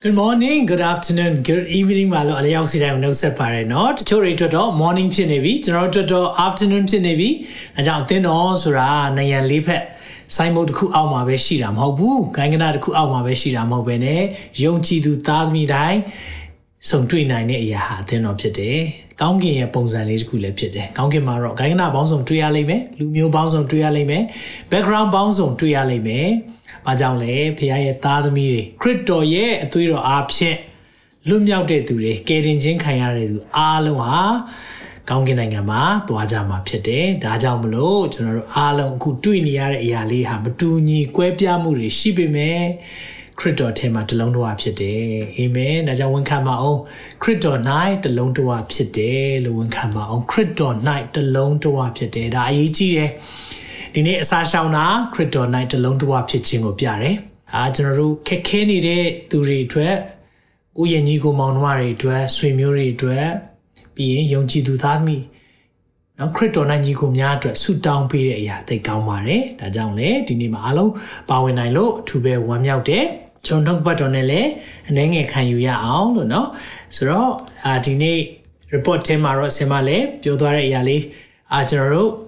Good morning, good afternoon, good evening ပါလို့အလျောက်စီတိုင်းကိုနှုတ်ဆက်ပါရနော်တချို့တွေအတွက်တော့ morning ဖြစ်နေပြီကျွန်တော်တို့အတွက်တော့ afternoon ဖြစ်နေပြီအဲကြောင့်အသင်းတော်ဆိုတာနယံလေးဖက်စိုင်းမုတ်တစ်ခုအောက်မှာပဲရှိတာမဟုတ်ဘူးဂိုင်းကနာတစ်ခုအောက်မှာပဲရှိတာမဟုတ်ပဲねယုံကြည်သူသားသမီးတိုင်းဆုံတွေ့နိုင်တဲ့အရာဟာအသင်းတော်ဖြစ်တယ်ကောင်းကင်ရဲ့ပုံစံလေးတစ်ခုလည်းဖြစ်တယ်ကောင်းကင်မှာတော့ဂိုင်းကနာပေါင်းစုံတွေ့ရလိမ့်မယ်လူမျိုးပေါင်းစုံတွေ့ရလိမ့်မယ် background ပေါင်းစုံတွေ့ရလိမ့်မယ်။ ဘာကြောင့်လဲဖခင်ရဲ့သားသမီးတွေခရစ်တော်ရဲ့အသွေးတော်အားဖြင့်လွတ်မြောက်တဲ့သူတွေကယ်တင်ခြင်းခံရတဲ့သူအားလုံးဟာကောင်းကင်နိုင်ငံမှာသွားကြမှာဖြစ်တယ်။ဒါကြောင့်မလို့ကျွန်တော်တို့အားလုံးအခုတွေ့နေရတဲ့အရာလေးဟာမတူညီကွဲပြားမှုတွေရှိပေမဲ့ခရစ်တော်ထဲမှာတလုံးတော်ဖြစ်တယ်။အာမင်။ဒါကြောင့်ဝန်ခံပါအောင်ခရစ်တော်၌တလုံးတော်ဖြစ်တယ်လို့ဝန်ခံပါအောင်ခရစ်တော်၌တလုံးတော်ဖြစ်တယ်။ဒါအရေးကြီးတယ်။ ဒီနေ့အစာရှောင်တာခရစ်တော်၌တလုံးတစ်ဝဖြစ်ခြင်းကိုပြတယ်။အာကျွန်တော်တို့ခက်ခဲနေတဲ့သူတွေအတွက်ကိုယ့်ရဲ့ညီကိုမောင်နှမတွေအတွက်ဆွေမျိုးတွေအတွက်ပြီးရင်ယုံကြည်သူသားသမီးနော်ခရစ်တော်၌ညီကိုများအတွက်ဆုတောင်းပေးတဲ့အရာသိကောင်းပါတယ်။ဒါကြောင့်လေဒီနေ့မှာအားလုံးပါဝင်နိုင်လို့အထူးပဲဝမ်းမြောက်တယ်။ကျွန်တော်ဘတ်တော်နဲ့လည်းအနေငယ်ခံယူရအောင်လို့နော်။ဆိုတော့အာဒီနေ့ report ထဲမှာတော့ဆင်မလည်းပြောသွားတဲ့အရာလေးအာကျွန်တော်တို့အ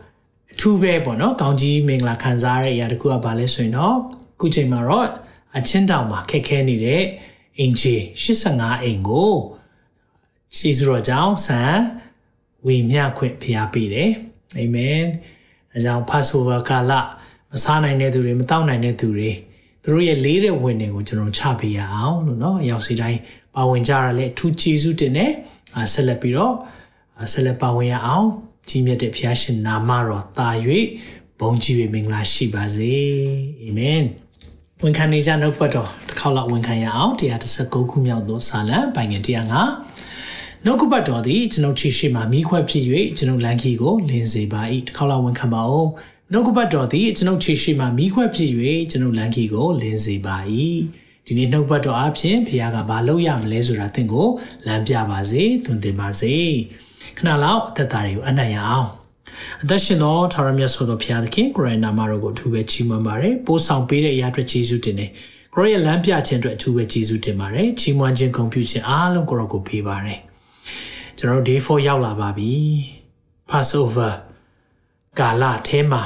ထူးပဲပေါ့နော်ကောင်းကြီးမင်္ဂလာခံစားရတဲ့အရာတခုကဘာလဲဆိုရင်တော့ခုချိန်မှာတော့အချင်းတောင်မှာခက်ခဲနေတဲ့အင်ဂျီ85အိမ်ကိုရှေးစုတော်ကြောင့်ဆန်ဝေမျှခွင့်ဖျားပေးတယ်အာမင်အဲကြောင့် Passover ကာလမစားနိုင်တဲ့သူတွေမတောက်နိုင်တဲ့သူတွေသူတို့ရဲ့လေးတဲ့ဝင်တွေကိုကျွန်တော်ချပေးရအောင်လို့เนาะအရောက်စီတိုင်းပါဝင်ကြရလဲအထူးကျေးဇူးတင်တယ်ဆက်လက်ပြီးတော့ဆက်လက်ပါဝင်ရအောင် ကြီးမြတ်တဲ့ဖခင်ရှင်နာမတော်တာ၍ဘုန်းကြီး၍မင်္ဂလာရှိပါစေအာမင်ဝန်ခံနေကြနှုတ်ပတ်တော်တစ်ခေါက်လောက်ဝန်ခံရအောင်139ခုမြောက်သောစာလံပိုင်ငယ်105နှုတ်ကပတ်တော်သည်ကျွန်ုပ်ချီရှိမှမိခွက်ဖြစ်၍ကျွန်ုပ်လန်ခီကိုလင်းစေပါ၏တစ်ခေါက်လောက်ဝန်ခံပါအောင်နှုတ်ကပတ်တော်သည်ကျွန်ုပ်ချီရှိမှမိခွက်ဖြစ်၍ကျွန်ုပ်လန်ခီကိုလင်းစေပါ၏ဒီနေ့နှုတ်ပတ်တော်အဖြစ်ဘုရားကဘာလုပ်ရမလဲဆိုတာသင်ကိုလမ်းပြပါစေသွန်သင်ပါစေ ခဏလောက်အသက်တာတွေကိုအနှံ့ရအောင်အသက်ရှင်သောထာဝရမြတ်စွာသောဘုရားသခင်ကိုရိုင်းနာမတော်ကိုအထူးပဲချီးမွမ်းပါတယ်ပို့ဆောင်ပေးတဲ့အရာအတွက်ကျေးဇူးတင်တယ်ကိုရိုရဲ့လမ်းပြခြင်းအတွက်အထူးပဲကျေးဇူးတင်ပါတယ်ချီးမွမ်းခြင်းဂုဏ်ပြုခြင်းအားလုံးကိုရောကိုပေးပါတယ်ကျွန်တော်တို့ day 4ရောက်လာပါပြီ Passover ကာလထဲမှာ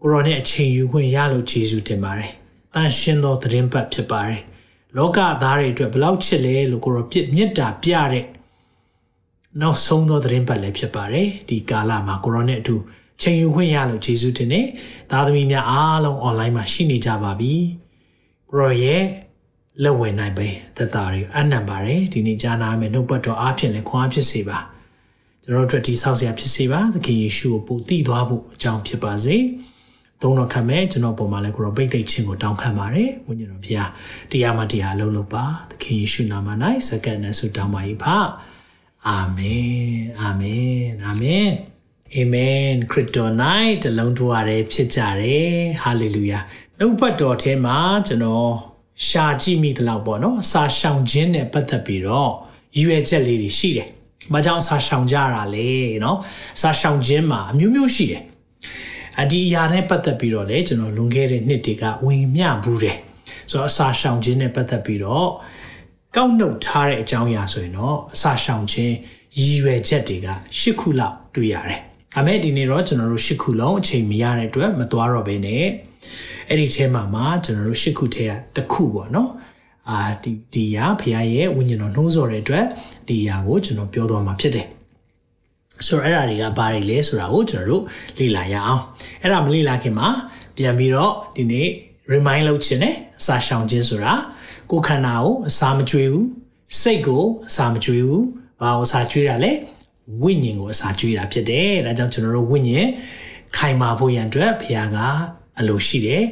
ကိုရောနဲ့အချိန်ယူခွင့်ရလို့ကျေးဇူးတင်ပါတယ်တန်ရှင်းသောသတင်းပတ်ဖြစ်ပါတယ်လောကသားတွေအတွက်ဘလောက်ချစ်လဲလို့ကိုရောပြစ်မြတ်တာပြတဲ့ နောက်ဆုံးသောသတင်းပတ်လည်းဖြစ်ပါတယ်ဒီကာလမှာကိုရိုနာအတူချိန်ယူခွင့်ရလို့ယေရှုတင်တယ်သားသမီးများအားလုံး online မှာရှိနေကြပါပြီကိုရိုရဲ့လက်ဝင်နိုင်ပဲသက်တာတွေအနံပါတယ်ဒီနေ့ကြားနာမယ်နှုတ်ပတ်တော်အားဖြင့်လည်းခွန်အားဖြစ်စေပါကျွန်တော်တို့အတွက်ဒီဆောက်စရာဖြစ်စေပါသခင်ယေရှုကိုပို့တည်သွားဖို့အကြောင်းဖြစ်ပါစေသုံးတော်ခံမဲ့ကျွန်တော်ပုံမှာလည်းကိုရောပိတ်သိချင်းကိုတောင်းခံပါတယ်ဝိညာဉ်တော်ဘုရားတရားမှတရားအလုံးလုံးပါသခင်ယေရှုနာမ၌စက္ကန့်နဲ့ဆုတောင်းပါ၏ဖာ အာမင်အာမင်အာမင်အာမင်ခရစ်တော်၌တလုံးထွားရဲဖြစ်ကြတယ်ဟာလေလုယာနှုတ်ပတ်တော်ထဲမှာကျွန်တော်ရှာကြည့်မိသလောက်ပေါ့နော်အစာရှောင်ခြင်းနဲ့ပတ်သက်ပြီးတော့ရည်ရွယ်ချက်လေးတွေရှိတယ်။ဘာကြောင့်အစာရှောင်ကြတာလဲနော်အစာရှောင်ခြင်းမှာအမျိုးမျိုးရှိတယ်။အဒီအရာနဲ့ပတ်သက်ပြီးတော့လေကျွန်တော်လွန်ခဲ့တဲ့နှစ်တွေကဝင်မြဘူးတယ်။ဆိုတော့အစာရှောင်ခြင်းနဲ့ပတ်သက်ပြီးတော့ ကောက်နှုတ်ထားတဲ့အကြောင်းအရာဆိုရင်တော့အစာရှောင်ခြင်းရည်ရွယ်ချက်တွေက၈ခုလောက်တွေ့ရတယ်။ဒါမဲ့ဒီနေ့တော့ကျွန်တော်တို့၈ခုလုံးအချိန်မရတဲ့အတွက်မသွားတော့ဘဲနဲ့အဲ့ဒီထဲမှာမှကျွန်တော်တို့၈ခုထဲကတစ်ခုပေါ့နော်။အာဒီဒီရာဖခင်ရဲ့ဝိညာဉ်တော်နှိုးဆော်တဲ့အတွက်ဒီရာကိုကျွန်တော်ပြောသွားမှာဖြစ်တယ်။ဆိုတော့အဲ့ဒါတွေကဘာတွေလဲဆိုတာကိုကျွန်တော်တို့လေ့လာရအောင်။အဲ့ဒါမလေ့လာခင်မှာပြန်ပြီးတော့ဒီနေ့ remind လုပ်ခြင်းနဲ့အစာရှောင်ခြင်းဆိုတာ ကိုယ်ခန္ဓာကိုအစာမကျွေးဘူးစိတ်ကိုအစာမကျွေးဘူးဘာကိုအစာကျွေးတာလဲဝိညာဉ်ကိုအစာကျွေးတာဖြစ်တယ်ဒါကြောင့်ကျွန်တော်တို့ဝိညာဉ်ခိုင်မာဖို့ရန်အတွက်ဘုရားကအလိုရှိတယ်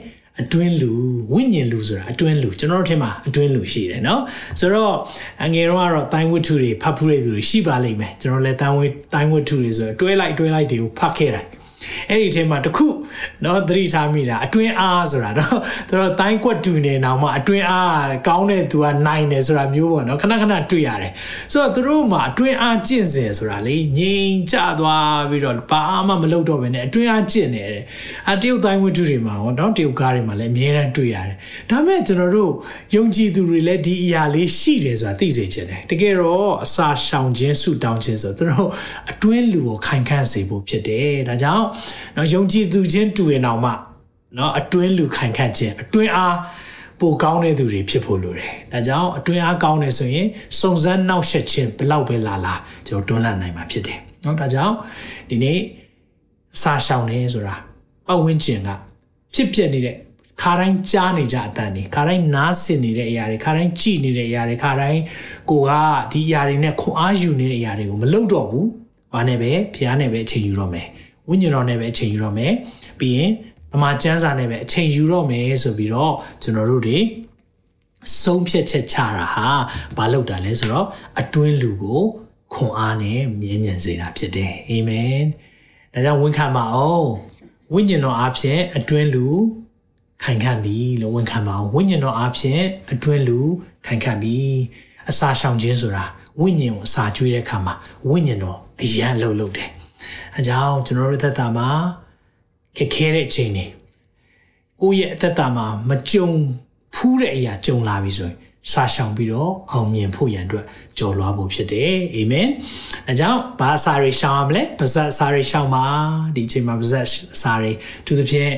အတွင်းလူဝိညာဉ်လူဆိုတာအတွင်းလူကျွန်တော်တို့ထဲမှာအတွင်းလူရှိတယ်เนาะဆိုတော့အငယ်တော့ကတော့တိုင်းဝတ္ထုတွေဖတ်ဖူးတဲ့သူတွေရှိပါလိမ့်မယ်ကျွန်တော်လည်းတိုင်းဝတိုင်းဝတ္ထုတွေဆိုတော့တွဲလိုက်တွဲလိုက်တွေကိုဖတ်ခဲ့တယ် အဲ့ဒီထဲမှာတခုเนาะသတိထားမိတာအတွင်းအားဆိုတာเนาะသူတို့တိုင်းကွက်တူနေအောင်မှအတွင်းအားကောင်းတဲ့သူကနိုင်တယ်ဆိုတာမျိုးပေါ့เนาะခဏခဏတွေ့ရတယ်ဆိုတော့သူတို့မှာအတွင်းအားကျင့်စဉ်ဆိုတာလေငြိမ်ချသွားပြီးတော့ဘာမှမလုပ်တော့ဘဲနဲ့အတွင်းအားကျင့်နေတယ်အတရုတ်တိုင်းဝတ္ထုတွေမှာဟောเนาะတရုတ်ကားတွေမှာလည်းအများအားတွေ့ရတယ်ဒါမဲ့ကျွန်တော်တို့ယုံကြည်သူတွေလည်းဒီအရာလေးရှိတယ်ဆိုတာသိစေချင်တယ်တကယ်တော့အစာရှောင်ခြင်းဆုတောင်းခြင်းဆိုသူတို့အတွင်းလူကိုခိုင်ခန့်စေဖို့ဖြစ်တယ်ဒါကြောင့် နော်ယုံကြည်သူချင်းတူရင်အောင်မှနော်အတွင်းလူခိုင်ခန့်ခြင်းအတွင်းအားပိုကောင်းတဲ့သူတွေဖြစ်ဖို့လိုတယ်။ဒါကြောင့်အတွင်းအားကောင်းတယ်ဆိုရင်စုံစမ်းနှောက်ယှက်ခြင်းဘလောက်ပဲလာလာကျွန်တော်တွန်းလှန်နိုင်မှာဖြစ်တယ်။နော်ဒါကြောင့်ဒီနေ့အစာရှောင်နေဆိုတာပတ်ဝန်းကျင်ကဖြစ်ပျက်နေတဲ့ခါတိုင်းကြားနေကြအတန်နေခါတိုင်းနားဆင်နေတဲ့အရာတွေခါတိုင်းကြည်နေတဲ့အရာတွေခါတိုင်းကိုကဒီအရာတွေနဲ့ခွန်အားယူနေတဲ့အရာတွေကိုမလုပ်တော့ဘူး။ဘာနဲ့ပဲဖျားနဲ့ပဲအချိန်ယူတော့မယ်။ ဝိညာဉ်တော်နဲ့ပဲအချိန်ယူတော့မယ်ပြီးရင်ဗမာကျမ်းစာနဲ့ပဲအချိန်ယူတော့မယ်ဆိုပြီးတော့ကျွန်တော်တို့တွေဆုံးဖြတ်ချက်ချတာဟာဘာလို့တာလဲဆိုတော့အတွင်းလူကိုခွန်အားနဲ့မြင်းမြံစေတာဖြစ်တယ်အာမင်ဒါကြောင့်ဝန်ခံပါအောင်ဝိညာဉ်တော်အားဖြင့်အတွင်းလူခိုင်ခံပြီလို့ဝန်ခံပါအောင်ဝိညာဉ်တော်အားဖြင့်အတွင်းလူခိုင်ခံပြီအစာရှောင်ခြင်းဆိုတာဝိညာဉ်ကိုအစာကျွေးတဲ့အခါမှာဝိညာဉ်တော်အရန်လှုပ်လှုပ်တယ် အကြောင်းကျွန်တော်တို့သက်တာမှာခက်ခဲတဲ့အချိန်တွေကိုယ့်ရဲ့အသက်တာမှာမကြုံဖူးတဲ့အရာကြုံလာပြီဆိုရင်စာရှောင်ပြီးတော့အောင်မြင်ဖို့ရန်အတွက်ကြော်လွှားဖို့ဖြစ်တယ်အာမင်။အဲကြောင့်ဘာစာရီရှောင်ရမလဲပါဇက်စာရီရှောင်ပါဒီအချိန်မှာပါဇက်စာရီသူသဖြင့်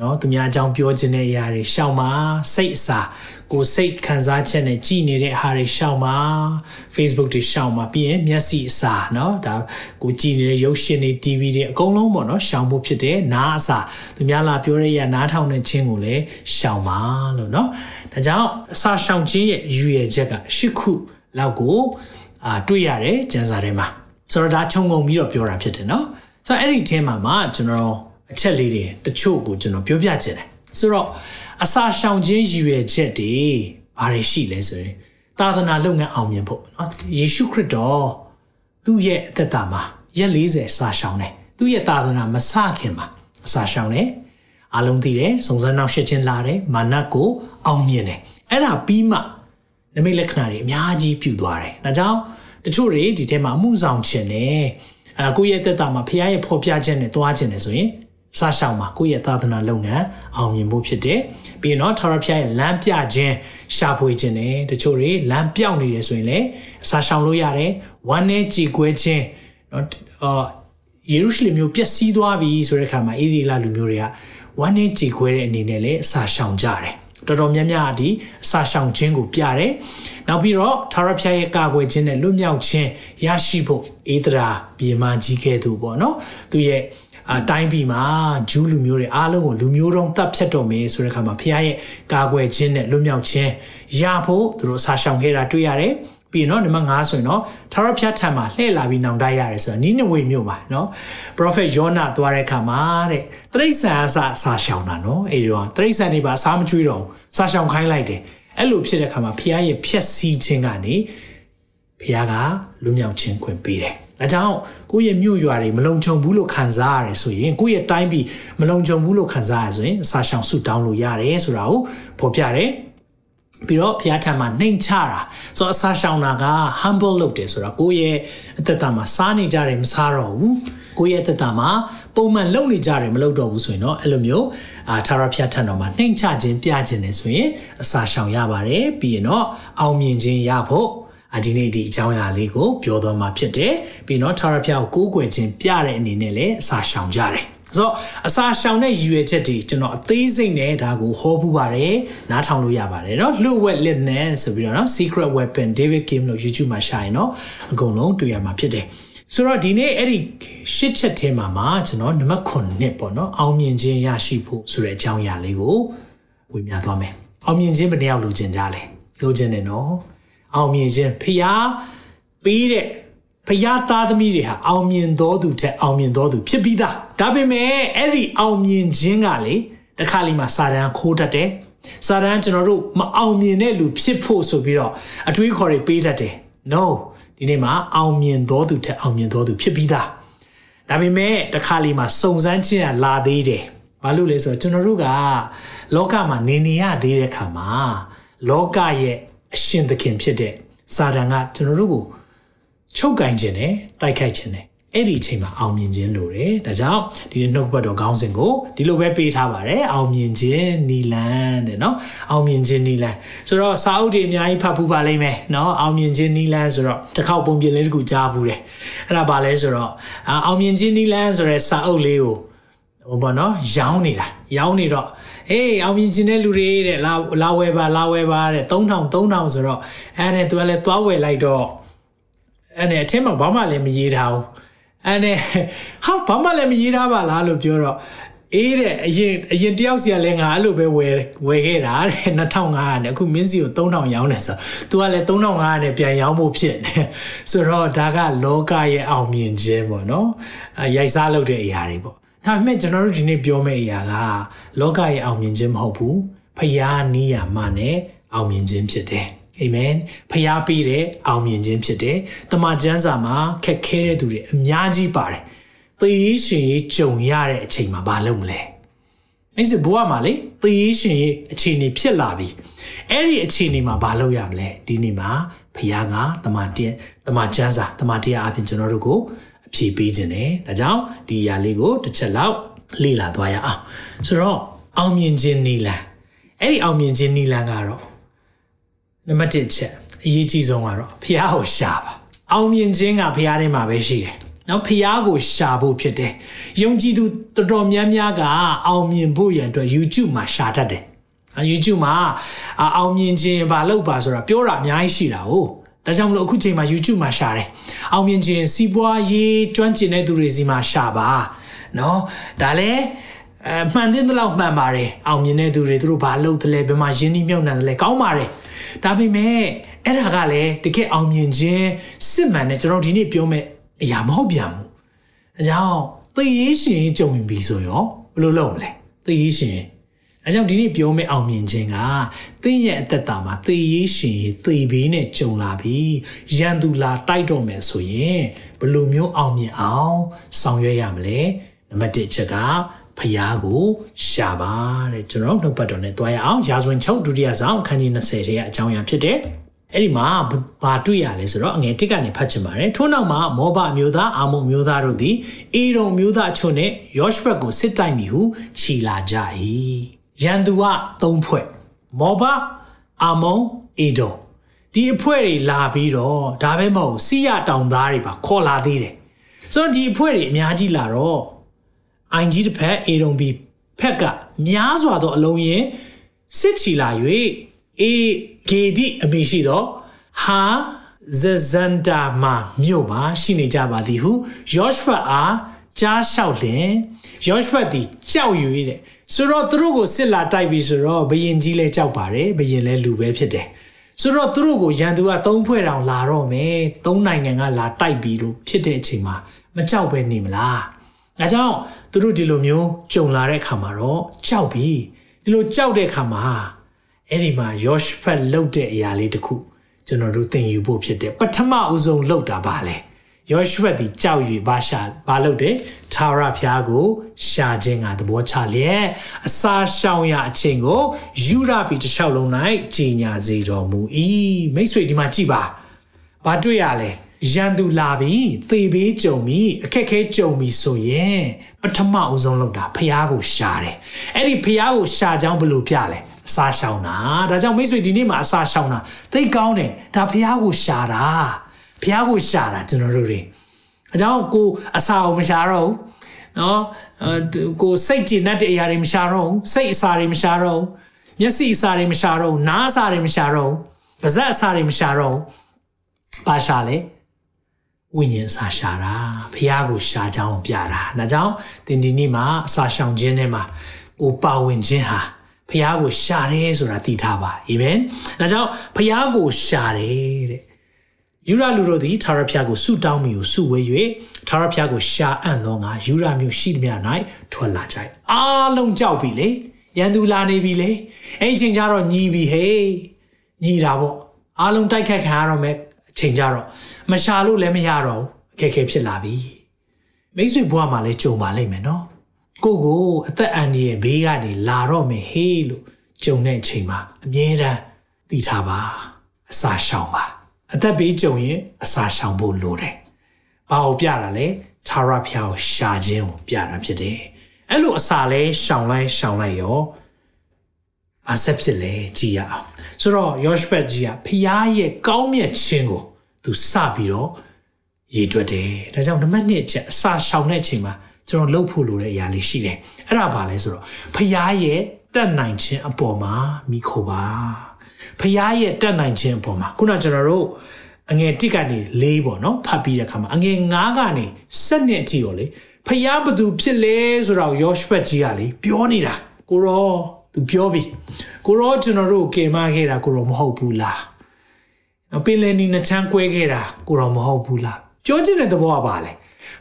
နော်သူများအကြောင်းပြောခြင်းတဲ့အရာတွေရှောင်ပါစိတ်အစာ ကိုစိတ်ခံစားချက်နဲ့ကြည်နေတဲ့ဟာတွေရှောင်ပါ Facebook တွေရှောင်ပါပြီးရင်မျက်စိအစာနော်ဒါကိုကြည်နေတဲ့ရုပ်ရှင်တွေ TV တွေအကုန်လုံးပေါ့နော်ရှောင်ဖို့ဖြစ်တယ်နားအစာသူများလာပြောတဲ့အရာနားထောင်တဲ့ခြင်းကိုလည်းရှောင်ပါလို့နော်ဒါကြောင့်အစာရှောင်ခြင်းရဲ့ရည်ရွယ်ချက်က၈ခုလောက်ကိုအာတွေ့ရတယ်ကျမ်းစာထဲမှာဆိုတော့ဒါခြုံငုံပြီးတော့ပြောတာဖြစ်တယ်နော်ဆိုတော့အဲ့ဒီအထဲမှာမှကျွန်တော်အချက်လေးတွေတချို့ကိုကျွန်တော်ပြောပြချင်တယ်ဆိုတော့ အစာရှောင်ခြင်းရည်ရွယ်ချက်တွေဘာတွေရှိလဲဆိုရင်သာသနာလုပ်ငန်းအောင်မြင်ဖို့နော်ယေရှုခရစ်တော်သူ့ရဲ့အသက်တာမှာရက်40စာရှောင်တယ်သူ့ရဲ့သာသနာမစခင်မှာအစာရှောင်တယ်အလုံးသိတယ်စုံစမ်းနောက်ရှင်းချင်းလာတယ်မာနကိုအောင်မြင်တယ်အဲ့ဒါပြီးမှနမိတ်လက္ခဏာတွေအများကြီးပြုသွားတယ်။ဒါကြောင့်တချို့တွေဒီထဲမှာအမှုဆောင်ခြင်းနဲ့အဲကိုယ့်ရဲ့သက်တာမှာဖခင်ရဲ့ဖော်ပြခြင်းနဲ့တွားခြင်းနဲ့ဆိုရင်စရှောင်မှာကိုယ့်ရဲ့သာသနာလုပ်ငန်းအောင်မြင်ဖို့ဖြစ်တယ်။ ပြီးတော့ထာဝရဘုရားရဲ့လမ်းပြခြင်းရှာဖွေခြင်းနဲ့တချို့တွေလမ်းပြောင်းနေတယ်ဆိုရင်လည်းစာရှောင်လို့ရတယ်။ဝမ်းနဲ့ကြည်ကွဲခြင်းနော်အာယေရုရှလင်မြို့ပျက်စီးသွားပြီဆိုတဲ့အခါမှာအေဒီလာလူမျိုးတွေကဝမ်းနဲ့ကြည်ခွဲတဲ့အနေနဲ့လည်းအစာရှောင်ကြတယ်တော်တော်များများဒီအစာရှောင်ခြင်းကိုပြတယ်နောက်ပြီးတော့ထာဝရဘုရားရဲ့ကာကွယ်ခြင်းနဲ့လွတ်မြောက်ခြင်းရရှိဖို့အေဒရာပြေမကြီးခဲ့သူပေါ့နော်သူရဲ့ အတိုင်းပြည်မှာဂျူးလူမျိုးတွေအားလုံးကိုလူမျိုးတုံးတပ်ဖြတ်တော်မယ်ဆိုတဲ့အခါမှာဖခင်ရဲ့ကာကွယ်ခြင်းနဲ့လွတ်မြောက်ခြင်းရဖို့သူတို့ဆာရှောင်ခဲ့တာတွေ့ရတယ်ပြီးရင်တော့နံပါတ်5ဆိုရင်တော့ထာဝရဘုရားထံမှာလှည့်လာပြီးနောင်တရတယ်ဆိုတာနီးနဝေမြို့မှာနော် prophet ယောနာသွားတဲ့အခါမှာတဲ့တရိษံအစဆာရှောင်တာနော်အဲဒီတော့တရိษံတွေပါအစားမကျွေးတော့ဆာရှောင်ခိုင်းလိုက်တယ်အဲ့လိုဖြစ်တဲ့အခါမှာဘုရားရဲ့ဖြက်စီးခြင်းကနေဘုရားကလွတ်မြောက်ခြင်းခွင့်ပေးတယ်။ ဒါကြောင့်ကိုယ့်ရဲ့မြို့ရွာတွေမလုံခြုံဘူးလို့ခံစားရတယ်ဆိုရင်ကိုယ့်ရဲ့တိုင်းပြည်မလုံခြုံဘူးလို့ခံစားရဆိုရင်အစာရှောင်ဆုတောင်းလို့ရတယ်ဆိုတာကိုဖော်ပြတယ်။ပြီးတော့ဘုရားထံမှာနှိမ်ချတာဆိုတော့အစာရှောင်တာက humble လုပ်တယ်ဆိုတော့ကိုယ့်ရဲ့အသက်တာမှာစားနေကြတယ်မစားတော့ဘူးကိုယ့်ရဲ့သက်တာမှာပုံမှန်လုပ်နေကြတယ်မလုပ်တော့ဘူးဆိုရင်တော့အဲ့လိုမျိုးအာထာရဖျားထန်တော်မှာနှိမ်ချခြင်းပြခြင်းနေဆိုရင်အစာရှောင်ရပါတယ်ပြီးရင်တော့အောင်မြင်ခြင်းရဖို့ အဒီနေ့ဒီအကြောင်းအရာလေးကိုပြောသွားမှာဖြစ်တယ်ပြီးတော့ထာရဖျားကိုကိုးကွယ်ခြင်းပြတဲ့အနေနဲ့လည်းအစာရှောင်ကြတယ်ဆိုတော့အစာရှောင်တဲ့ရည်ရွယ်ချက်တွေကျွန်တော်အသေးစိတ်နဲ့ဒါကိုဟောပူပါတယ်နားထောင်လို့ရပါတယ်เนาะလှုပ်ဝက်လက်နဲ့ဆိုပြီးတော့เนาะ secret weapon David Kim လို့ YouTube မှာရှာရင်เนาะအကုန်လုံးတွေ့ရမှာဖြစ်တယ်ဆိုတော့ဒီနေ့အဲ့ဒီရှစ်ချက်ထဲမှာမှာကျွန်တော်နံပါတ်9နှစ်ပေါ့နော်အောင်မြင်ခြင်းရရှိဖို့ဆိုတဲ့အကြောင်းအရာလေးကိုဝေမျှသွားမယ်အောင်မြင်ခြင်းဘယ်နှယောက်လိုချင်ကြလဲလိုချင်တယ်နော် အောင်မြင်ခြင်းဖျားပေးတဲ့ဖျားသားသမီးတွေဟာအောင်မြင်တော်သူထက်အောင်မြင်တော်သူဖြစ်ပြီးသားဒါပေမဲ့အဲ့ဒီအောင်မြင်ခြင်းကလေတခါလီမှာစာတန်းခိုးတတ်တယ်စာတန်းကျွန်တော်တို့မအောင်မြင်တဲ့လူဖြစ်ဖို့ဆိုပြီးတော့အတွေးခေါ်တွေပေးတတ်တယ် no ဒီနေ့မှာအောင်မြင်တော်သူထက်အောင်မြင်တော်သူဖြစ်ပြီးသားဒါပေမဲ့တခါလီမှာစုံစမ်းခြင်းကလာသေးတယ်ဘာလို့လဲဆိုတော့ကျွန်တော်တို့ကလောကမှာနေနေရသေးတဲ့ခါမှာလောကရဲ့ အရှင်သခင်ဖြစ်တဲ့စာတန်ကကျွန်တော်တို့ကိုချုပ်ကင်ခြင်းနဲ့တိုက်ခိုက်ခြင်းနဲ့အဲ့ဒီအချိန်မှာအောင်မြင်ခြင်းလိုတယ်။ဒါကြောင့်ဒီနှုတ်ဘတ်တော်ခေါင်းစဉ်ကိုဒီလိုပဲပေးထားပါတယ်။အောင်မြင်ခြင်းနီလန်တဲ့နော်။အောင်မြင်ခြင်းနီလန်ဆိုတော့စာအုပ်တွေအများကြီးဖတ်ဖူးပါလိမ့်မယ်နော်။အောင်မြင်ခြင်းနီလန်ဆိုတော့တစ်ခေါက်ပုံပြင်လေးတစ်ခုကြားဘူးတယ်။အဲ့ဒါပါလဲဆိုတော့အောင်မြင်ခြင်းနီလန်ဆိုတဲ့စာအုပ်လေးကိုဟိုပေါ့နော်ရောင်းနေတာ။ရောင်းနေတော့ အေးအောင်မြင်ခြင်းတဲ့လူတွေတဲ့လာလာဝယ်ပါလာဝယ်ပါတဲ့3000 3000ဆိုတော့အဲ့ဒါသူကလည်းသွားဝယ်လိုက်တော့အဲ့နဲ့အထင်းမှာဘာမှလည်းမရေးထားဘူးအဲ့နဲ့ဟာဘာမှလည်းမရေးထားပါလားလို့ပြောတော့အေးတဲ့အရင်အရင်တယောက်စီကလည်းငါအဲ့လိုပဲဝယ်ဝယ်ခဲ့တာတဲ့2500နဲ့အခုမင်းစီကို3000ရောင်းတယ်ဆို तू ကလည်း3500နဲ့ပြန်ရောင်းဖို့ဖြစ်နေဆိုတော့ဒါကလောကရဲ့အောင်မြင်ခြင်းပေါ့နော်ရိုက်စားလုပ်တဲ့အရာတွေပေါ့ ဒါပေမဲ့ကျွန်တော်တို့ဒီနေ့ပြောမယ့်အရာကလောကရဲ့အောင်မြင်ခြင်းမဟုတ်ဘူးဖယားနီးယာမနဲ့အောင်မြင်ခြင်းဖြစ်တယ်အာမင်ဖျားပေးတဲ့အောင်မြင်ခြင်းဖြစ်တယ်။တမန်ကျမ်းစာမှာခက်ခဲတဲ့သူတွေအများကြီးပါတယ်။သေရေးရှင်ရေးကြုံရတဲ့အချိန်မှာဘာလုပ်မလဲ။အဲ့ဒီဘဝမှာလေသေရေးရှင်ရေးအခြေအနေဖြစ်လာပြီ။အဲ့ဒီအခြေအနေမှာဘာလုပ်ရမလဲ။ဒီနေ့မှာဖျားကတမန်တင်တမန်ကျမ်းစာတမန်တရားအပြင်ကျွန်တော်တို့ကို အဖြေပေးခြင်းတယ်။ဒါကြောင့်ဒီအရာလေးကိုတစ်ချက်လောက်လေ့လာသွားရအောင်။ဆိုတော့အောင်မြင်ခြင်းနီလန်အဲ့ဒီအောင်မြင်ခြင်းနီလန်ကတော့နံပါတ်1ချက်အရေးကြီးဆုံးကတော့ဖះကိုရှာပါအောင်မြင်ခြင်းကဖះထဲမှာပဲရှိတယ်နော်ဖះကိုရှာဖို့ဖြစ်တယ်ယုံကြည်သူတော်တော်များများကအောင်မြင်ဖို့ရန်အတွက် YouTube မှာရှာတတ်တယ်အ YouTube မှာအောင်မြင်ခြင်းဘာလုပ်ပါဆိုတာပြောတာအများကြီးရှိတာဟုတ် ဒါကြောင့်မလို့အခုချိန်မှာ YouTube မှာရှာတယ်အောင်မြင်ခြင်းစီးပွားရေးကျွမ်းကျင်တဲ့သူတွေစီမှာရှာပါနော်ဒါလည်းအမှန်တင်တဲ့လောက်မှန်ပါတယ်အောင်မြင်တဲ့သူတွေသူတို့ဘာလုပ်တယ်လဲဘယ်မှာရင်းနှီးမြှုပ်နှံတယ်လဲကောင်းပါတယ်ဒါပေမဲ့အဲ့ဒါကလည်းတကယ်အောင်မြင်ခြင်းစစ်မှန်တဲ့ကျွန်တော်ဒီနေ့ပြောမဲ့အရာမဟုတ်ပြန်ဘူး။အဲကြောင့်သေရေးရှင်ကြုံရင်ပြီဆိုရောဘယ်လိုလုပ်မလဲ။သေရေးရှင် အဲကြောင့်ဒီနေ့ပြောမဲ့အောင်မြင်ခြင်းကသင်ရဲ့အသက်တာမှာသေရေးရှင်သေဘေးနဲ့ကြုံလာပြီ။ရန်သူလာတိုက်တော့မယ်ဆိုရင်ဘယ်လိုမျိုးအောင်မြင်အောင်ဆောင်ရွက်ရမလဲ။နံပါတ်1ချက်ကဖျားကိုရှာပါတဲ့ကျွန်တော်နှုတ်ပတ်တော်နဲ့တွားရအောင်ရာဇဝင်6ဒုတိယဆောင်အခန်းကြီး20ထဲကအကြောင်းအရာဖြစ်တယ်အဲ့ဒီမှာဘာတွေ့ရလဲဆိုတော့အငယ်တစ်ကနေဖတ်ချင်ပါတယ်ထို့နောက်မှာမောဘအမျိုးသားအာမုန်မျိုးသားတို့သည်အေရုံမျိုးသားအချို့နဲ့ယောရှဘက်ကိုစစ်တိုက်မိဟုခြီလာကြ၏ ရန်သူက၃ဖွဲ့မောဘအာမုန်အေဒုံဒီအဖွဲတွေလာပြီးတော့ဒါပဲမဟုတ်စီရတောင်သားတွေပါခေါ်လာသေးတယ်ဆိုတော့ဒီအဖွဲတွေအများကြီးလာတော့အိုင်ကြီးတစ်ဖက်အေရုံဘီဖက်ကများစွာသောအလုံးရင်စစ်ချီလာ၍အေဂေဒီအမိရှိသောဟာဇဇန်တာမာမြို့မှာရှိနေကြပါသည်ဟုယောရှဖတ်အားကြားလျှောက်လင် ယောရှဖတ်သည်ကြောက်ရွေးတဲ့ဆိုတော့သူတို့ကိုစစ်လာတိုက်ပြီးဆိုတော့ဘယင်ကြီးလဲကြောက်ပါတယ်ဘယင်လဲလူပဲဖြစ်တယ်ဆိုတော့သူတို့ကိုရန်သူကသုံးဖွဲ့တောင်လာတော့မယ်သုံးနိုင်ငံကလာတိုက်ပြီးလို့ဖြစ်တဲ့အချိန်မှာမကြောက်ပဲနေမလားအဲကြောင့်သူတို့ဒီလိုမျိုးကြုံလာတဲ့အခါမှာတော့ကြောက်ပြီဒီလိုကြောက်တဲ့အခါမှာအဲ့ဒီမှာယောရှဖတ်လှုပ်တဲ့အရာလေးတခုကျွန်တော်တို့သင်ယူဖို့ဖြစ်တယ်ပထမအဦးဆုံးလှုပ်တာပါလေ ယောရှုဒီကြောက်၍ဘာရှာဘာလုပ်တယ်ထာဝရဘုရားကို ရှာခြင်းကသဘောချလျက်အစာရှောင်ရအချိန်ကိုယူရပြီတစ်လျှောက်လုံး၌ကြီးညာစေတော်မူ၏မိတ်ဆွေဒီမှာကြည်ပါဘာတွေ့ရလဲရန်သူလာပြီသေဘေးကြုံပြီအခက်ခဲကြုံပြီဆိုရင်ပထမအဆုံးလုပ်တာဖះကိုရှာတယ်အဲ့ဒီဖះကိုရှာကြောင်းဘယ်လိုပြလဲအစာရှောင်တာဒါကြောင့်မိတ်ဆွေဒီနေ့မှာအစာရှောင်တာသိကောင်းတယ်ဒါဖះကိုရှာတာ ဖះကိုရှာတာကျွန်တော်တို့တွေအကြောင်းကိုအစာကိုမရှာတော့ဘူးနော်ကိုစိတ်ကြည်နှက်တဲ့အရာတွေမရှာတော့ဘူးစိတ်အစာတွေမရှာတော့ဘူးမျက်စိအစာတွေမရှာတော့ဘူးနားအစာတွေမရှာတော့ဘူးပါးစပ်အစာတွေမရှာတော့ဘူးပါရှာလဲဝိညာဉ်စာရှာတာဖះကိုရှာကြောင်းပြတာဒါကြောင့်သင်ဒီနေ့မှာအစာရှောင်ခြင်းထဲမှာကိုပါဝင်ခြင်းဟာဖះကိုရှာတယ်ဆိုတာသိထားပါအာမင်ဒါကြောင့်ဖះကိုရှာတယ်တဲ့ ယူရလူတို့သည်ထာဝရဘုရားကိုဆုတောင်းမိကိုဆုဝေ၍ထာဝရဘုရားကိုရှာအံ့သောငါယူရမျိုးရှိသည်များ၌ထွက်လာကြ၏အားလုံးကြောက်ပြီလေရန်သူလာနေပြီလေအဲ့အချိန်ကျတော့ညီပြီဟေးညီတာပေါ့အားလုံးတိုက်ခတ်ခံရတော့မယ်အချိန်ကျတော့မရှာလို့လည်းမရတော့ဘူးအခက်အခဲဖြစ်လာပြီမိတ်ဆွေဘွားမှာလည်းကြုံပါလိမ့်မယ်နော်ကိုကိုအသက်အန္တရာယ်ဘေးကနေလာတော့မယ်ဟေးလို့ကြုံတဲ့အချိန်မှာအမြဲတမ်းသိထားပါအစာရှောင်ပါ အသက်ဘေးကြုံရင်အစာရှောင်ဖို့လိုတယ်။ဘာကိုပြတာလဲသာရဖျားကိုရှာခြင်းကိုပြတာဖြစ်တယ်။အဲ့လိုအစာလဲရှောင်လိုက်ရှောင်လိုက်ရောဘာဆက်ဖြစ်လဲကြည်ရအောင်။ဆိုတော့ယောရှဘက်ကြီးကဖျားရဲ့ကောင်းမြတ်ခြင်းကိုသူစပြီးတော့ရည်တွက်တယ်။ဒါကြောင့်နံပါတ်1ချက်အစာရှောင်တဲ့အချိန်မှာကျွန်တော်လှုပ်ဖို့လိုတဲ့အရာလေးရှိတယ်။အဲ့ဒါဘာလဲဆိုတော့ဖျားရဲ့တတ်နိုင်ခြင်းအပေါ်မှာမိခိုပါ။ဖျားရဲ့တတ်နိုင်ခြင်းအပေါ်မှာခုနကျွန်တော်တို့ အငယ်1ကနေ4ပေါ့နော်ဖတ်ပြီးတဲ့အခါမှာအငယ်9ကနေ7နှစ်အထိရောလေဖျားဘသူဖြစ်လဲဆိုတော့ယောရှုဘတ်ကြီးကလေပြောနေတာကိုရောသူပြောပြီကိုရောကျွန်တော်တို့ကင်မခဲ့တာကိုရောမဟုတ်ဘူးလားပင်လယ်နီနှချမ်းကွဲခဲ့တာကိုရောမဟုတ်ဘူးလားပြောချင်တဲ့သဘောကပါလေ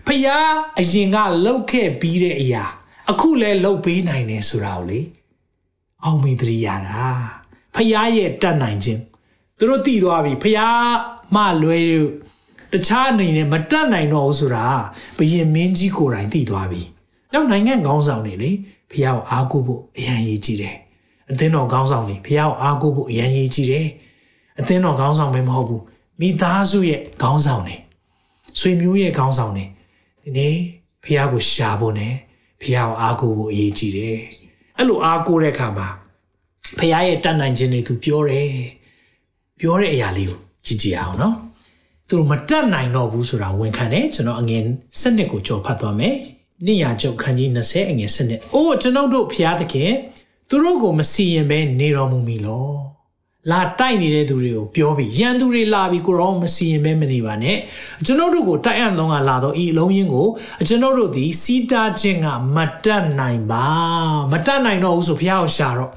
ဖျားအရင်ကလှုပ်ခဲ့ပြီးတဲ့အရာ အခုလဲလှုပ်ပေးနိုင်တယ်ဆိုတာကိုလေအောင်မေတ္တရတာဖျားရဲ့တတ်နိုင်ခြင်းသူတို့တည်သွားပြီဖျား မလွဲတခြားအနေနဲ့မတတ်နိုင်တော့ဘူးဆိုတာဘယင်မင်းကြီးကိုယ်တိုင်သိသွားပြီ။နောက်နိုင်ငံခေါင်းဆောင်တွေလေဖះကိုအားကိုးဖို့အရန်ရေးကြည့်တယ်။အသင်းတော်ခေါင်းဆောင်တွေဖះကိုအားကိုးဖို့အရန်ရေးကြည့်တယ်။အသင်းတော်ခေါင်းဆောင်ပဲမဟုတ်ဘူး။မိသားစုရဲ့ခေါင်းဆောင်တွေဆွေမျိုးရဲ့ခေါင်းဆောင်တွေဒီနေ့ဖះကိုရှာဖို့နဲ့ဖះကိုအားကိုးဖို့အရေးကြီးတယ်။အဲ့လိုအားကိုးတဲ့အခါမှာဖះရဲ့တတ်နိုင်ခြင်းတွေသူပြောတယ်။ပြောတဲ့အရာလေးကို ကြည့်ကြည့်အောင်နော်သူတို့မတတ်နိုင်တော့ဘူးဆိုတာဝန်ခံတယ်ကျွန်တော်အငယ်စနစ်ကိုကြော်ဖတ်သွားမယ်နိယာကျုပ်ခန်းကြီး20အငယ်စနစ်အိုးကျွန်ုပ်တို့ဖျားသခင်သူတို့ကိုမစီရင်ပဲနေတော်မူမီလောလာတိုက်နေတဲ့သူတွေကိုပြောပြီးရန်သူတွေလာပြီးကိုရောမစီရင်ပဲမနေပါနဲ့ကျွန်တော်တို့ကိုတိုက်အံ့သောကလာတော့ဤအလုံးရင်းကိုကျွန်တော်တို့ဒီစီးတားခြင်းကမတတ်နိုင်ပါမတတ်နိုင်တော့ဘူးဆိုဖျားကိုရှာတော့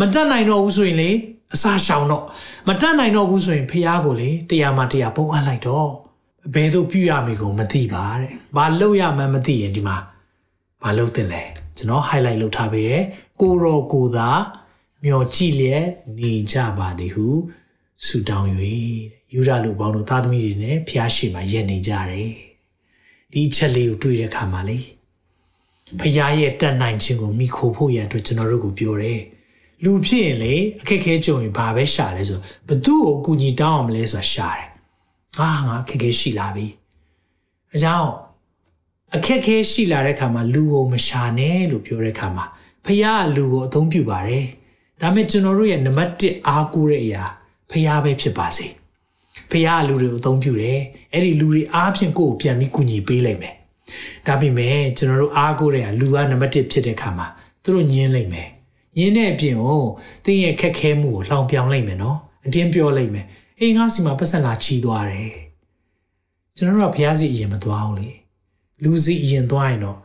မတတ်နိုင်တော့ဘူးဆိုရင်လေ အစာရှောင်တော့မတတ်နိုင်တော့ဘူးဆိုရင်ဖះကိုလေတရားမှတရားပုံအပ်လိုက်တော့ဘယ်သို့ပြုရမည်ကိုမသိပါတဲ့။ဘာလုပ်ရမှန်းမသိရင်ဒီမှာဘာလုပ်သင့်လဲကျွန်တော် highlight လုပ်ထားပေးတယ်။ကိုရောကိုသာမျောကြည့်လျက်နေကြပါသည်ဟုဆုတောင်း၍ယူရလူပေါင်းတို့သားသမီးတွေနဲ့ဖះရှိမှရက်နေကြတယ်။ဒီချက်လေးကိုတွေ့တဲ့အခါမှာလေဖះရဲ့တတ်နိုင်ခြင်းကိုမိခိုဖို့ရန်အတွက်ကျွန်တော်တို့ကိုပြောတယ်။ လူဖြစ်ရင်လေအခက်ခဲကြုံရင်ဘာပဲရှာလဲဆိုဘသူ့ကိုအကူညီတောင်းအောင်မလဲဆိုတာရှာတယ်။အာငါအခက်ခဲရှိလာပြီ။အကြောင်းအခက်ခဲရှိလာတဲ့ခါမှာလူကိုမရှာနဲ့လို့ပြောတဲ့ခါမှာဖះကလူကိုအသုံးပြုပါတယ်။ဒါပေမဲ့ကျွန်တော်တို့ရဲ့နံပါတ်1အားကိုးတဲ့အရာဖះပဲဖြစ်ပါစေ။ဖះကလူတွေကိုအသုံးပြုတယ်။အဲ့ဒီလူတွေအားဖြင့်ကိုယ့်ကိုပြန်ပြီးကူညီပေးလိုက်မယ်။ဒါပေမဲ့ကျွန်တော်တို့အားကိုးတဲ့အရာလူကနံပါတ်1ဖြစ်တဲ့ခါမှာသူတို့ညင်းလိုက်မယ်။ ညင်းတဲ့အပြင်ကိုတင်းရဲ့ခက်ခဲမှုကိုလှောင်ပြောင်လိုက်မယ်နော်အတင်းပြောလိုက်မယ်အေးငါစီမှာပတ်စံလာချီသွားတယ်ကျွန်တော်တို့ကဘုရားစီအရင်မသွားအောင်လေလူစီအရင်သွားရင်တော့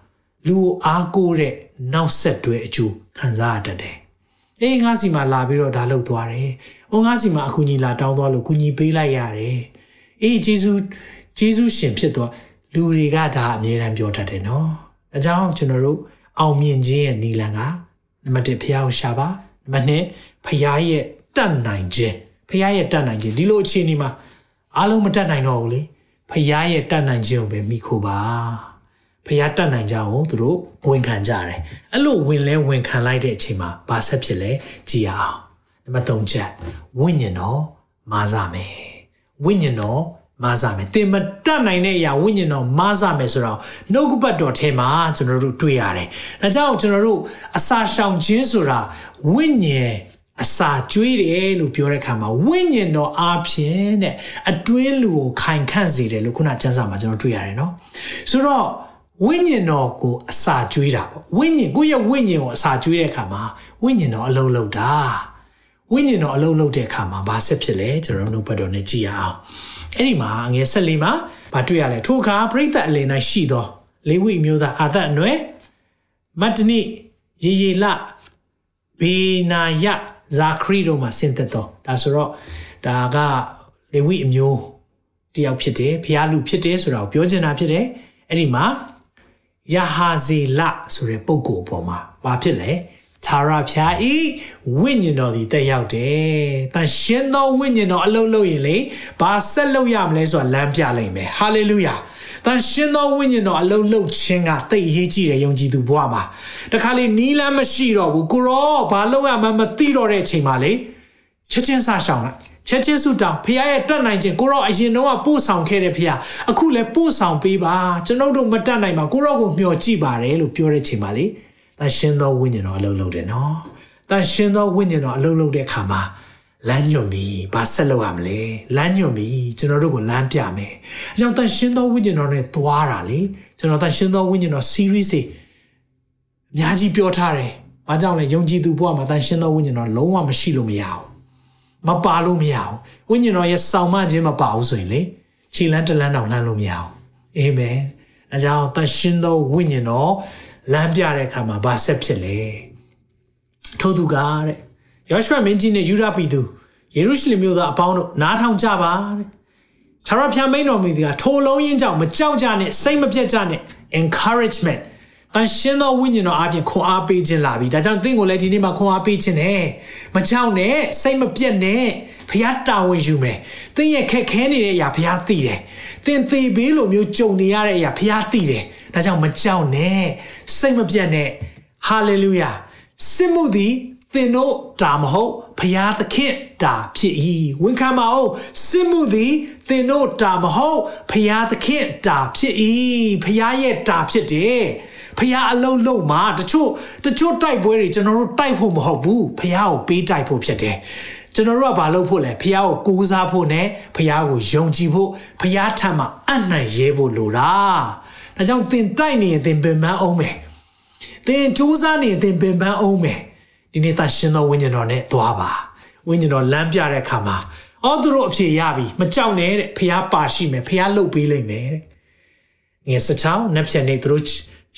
လူကိုအားကိုးတဲ့နောက်ဆက်တွဲအကျိုးခံစားရတတ်တယ်အေးငါစီမှာလာပြီးတော့ဒါလုပ်သွားတယ်။အိုငါစီမှာအခုညီလာတောင်းသွားလို့ကူညီပေးလိုက်ရတယ်။အေးဂျေဇုဂျေဇုရှင်ဖြစ်သွားလူတွေကဒါအမြဲတမ်းပြောတတ်တယ်နော်။အကြောင်းကျွန်တော်တို့အောင်မြင်ခြင်းရဲ့နီလန်က နံပါတ်1ဖះကိုရှာပါနံပါတ်2ဖះရဲ့တတ်နိုင်ခြင်းဖះရဲ့တတ်နိုင်ခြင်းဒီလိုအခြေအနေမှာအားလုံးမတတ်နိုင်တော့ဘူးလေဖះရဲ့တတ်နိုင်ခြင်းကိုပဲမိခိုပါဖះတတ်နိုင်ကြအောင်သူတို့ဝန်ခံကြတယ်အဲ့လိုဝင်လဲဝန်ခံလိုက်တဲ့အချိန်မှာဘာဆက်ဖြစ်လဲကြည်အောင်နံပါတ်3ချက်ဝိညာဉ်တော်မာစမယ်ဝိညာဉ်တော် မဆမယ်သင်မတတ်နိုင်တဲ့အရာဝိညာဉ်တော်မဆမယ်ဆိုတော့နှုတ်ကပတ်တော်ထဲမှာကျွန်တော်တို့တွေ့ရတယ်ဒါကြောင့်ကျွန်တော်တို့အစာရှောင်ခြင်းဆိုတာဝိညာဉ်အစာကျွေးတယ်လို့ပြောတဲ့အခါမှာဝိညာဉ်တော်အားဖြင့်တဲ့အတွင်းလူကိုခိုင်ခန့်စေတယ်လို့ခုနကျမ်းစာမှာကျွန်တော်တွေ့ရတယ်နော်ဆိုတော့ဝိညာဉ်တော်ကိုအစာကျွေးတာပေါ့ဝိညာဉ်ကိုယ့်ရဲ့ဝိညာဉ်ကိုအစာကျွေးတဲ့အခါမှာဝိညာဉ်တော်အလုံးလုံးတာဝိညာဉ်တော်အလုံးလုံးတဲ့အခါမှာဘာဆက်ဖြစ်လဲကျွန်တော်တို့ဘတ်တော်နဲ့ကြည့်ရအောင် အဲ့ဒီမှာငယ်ဆက်လေးမှာဘာတွေ့ရလဲထိုအခါပရိသတ်အလယ်၌ရှိသောလေဝိမျိုးသားအာသက်အနွယ်မတ္တနိရေရေလဘေနာယဇာခရီတို့မှာဆင်းသက်တော့ဒါဆိုတော့ဒါကလေဝိအမျိုးတယောက်ဖြစ်တယ်ဖျားလူဖြစ်တယ်ဆိုတာကိုပြောချင်တာဖြစ်တယ်အဲ့ဒီမှာယဟာဇေလဆိုတဲ့ပုဂ္ဂိုလ်ပေါ်မှာဘာဖြစ်လဲ သာရဖျားဤဝိညာဉ်တော်ဒီတက်ရောက်တယ်။တန်ရှင်သောဝိညာဉ်တော်အလုံးလုံးရင်လေဘာဆက်လုပ်ရမလဲဆိုတာလမ်းပြလိုက်မယ်။ဟာလေလုယာ။တန်ရှင်သောဝိညာဉ်တော်အလုံးလုံးခြင်းကတိတ်အရေးကြီးတယ်ယုံကြည်သူဘဝမှာ။တခါလေနီးလမ်းမရှိတော့ဘူးကိုရောဘာလုပ်ရမှမသိတော့တဲ့အချိန်မှာလေချက်ချင်းစရှောင်လိုက်ချက်ချင်းစုတောင်းဖခင်ရဲ့တတ်နိုင်ခြင်းကိုရောအရင်တော့ပို့ဆောင်ခဲ့တဲ့ဖခင်အခုလည်းပို့ဆောင်ပေးပါကျွန်ုပ်တို့မတတ်နိုင်ပါကိုရောကိုမျှော်ကြည့်ပါတယ်လို့ပြောတဲ့ချိန်မှာလေ တန်ရှင်သောဝိညာဉ်တော်အလုပ်လုပ်တယ်နော်တန်ရှင်သောဝိညာဉ်တော်အလုပ်လုပ်တဲ့အခါမှာလမ်းညွှန်ပြီးဘာဆက်လုပ်ရမလဲလမ်းညွှန်ပြီးကျွန်တော်တို့ကိုလမ်းပြမယ်အကြောင်းတန်ရှင်သောဝိညာဉ်တော်နဲ့သွားတာလေကျွန်တော်တန်ရှင်သောဝိညာဉ်တော် series တွေအများကြီးပြောထားတယ်ဘာကြောင့်လဲယုံကြည်သူဘဝမှာတန်ရှင်သောဝိညာဉ်တော်လုံးဝမရှိလို့မရဘူးမပါလို့မရဘူးဝိညာဉ်တော်ရဲ့ဆောင်မခြင်းမပါဘူးဆိုရင်လေခြေလန်းတလန်းတောင်လှမ်းလို့မရဘူးအာမင်အဲကြောင့်တန်ရှင်သောဝိညာဉ်တော် လမ်းပြတဲ့အခါမှာဘာဆက်ဖြစ်လဲထို့သူကတဲ့ယောရှုမင်းကြီးနဲ့ယူဒပြည်သူယေရုရှလင်မြို့သားအပေါင်းတို့နားထောင်ကြပါတဲ့သာရဖျားမိန်တော်မူသည်ကထိုလုံးရင်းကြောင့်မကြောက်ကြနဲ့စိတ်မပြတ်ကြနဲ့ encouragement တန်ရှင်းသောဝိညာဉ်တော်အပြင်ခွန်အားပေးခြင်းလာပြီဒါကြောင့်သင်ကိုလည်းဒီနေ့မှာခွန်အားပေးခြင်းနဲ့မကြောက်နဲ့စိတ်မပြတ်နဲ့ဖခင်တာဝန်ယူမယ်သင်ရဲ့ခက်ခဲနေတဲ့အရာဖခင်သိတယ်သင်သေဘေးလိုမျိုးကြုံနေရတဲ့အရာဖခင်သိတယ် ဒါကြောင့်မကြောက်နဲ့စိတ်မပြတ်နဲ့ဟာလေလုယာစစ်မှုသည်သင်တို့တာမဟုတ်ဖရာသခင်တာဖြစ်၏ဝန်ခံပါအောင်စစ်မှုသည်သင်တို့တာမဟုတ်ဖရာသခင်တာဖြစ်၏ဖရာရဲ့တာဖြစ်တယ်ဖះအလုံးလုံးမှာတချို့တချို့တိုက်ပွဲတွေကျွန်တော်တို့တိုက်ဖို့မဟုတ်ဘူးဖះကိုပေးတိုက်ဖို့ဖြစ်တယ်ကျွန်တော်တို့ကဘာလုပ်ဖို့လဲဖះကိုကိုးစားဖို့နဲ့ဖះကိုယုံကြည်ဖို့ဖះထံမှာအနိုင်ရဲဖို့လိုတာ ဒါကြောင့်သင်တိုက်နေရင်သင်ပင်ပန်းအောင်မယ်သင်စူးစမ်းနေရင်သင်ပင်ပန်းအောင်မယ်ဒီနေ့သရှင်သောဝိညာဉ်တော်နဲ့သွားပါဝိညာဉ်တော်လမ်းပြတဲ့အခါမှာအော်သူတို့အဖြေရပြီမကြောက်နဲ့တဲ့ဖះပါရှိမယ်ဖះလှုပ်ပေးလိမ့်မယ်တဲ့ငယ်စချောင်းနှက်ဖြန်နေသူတို့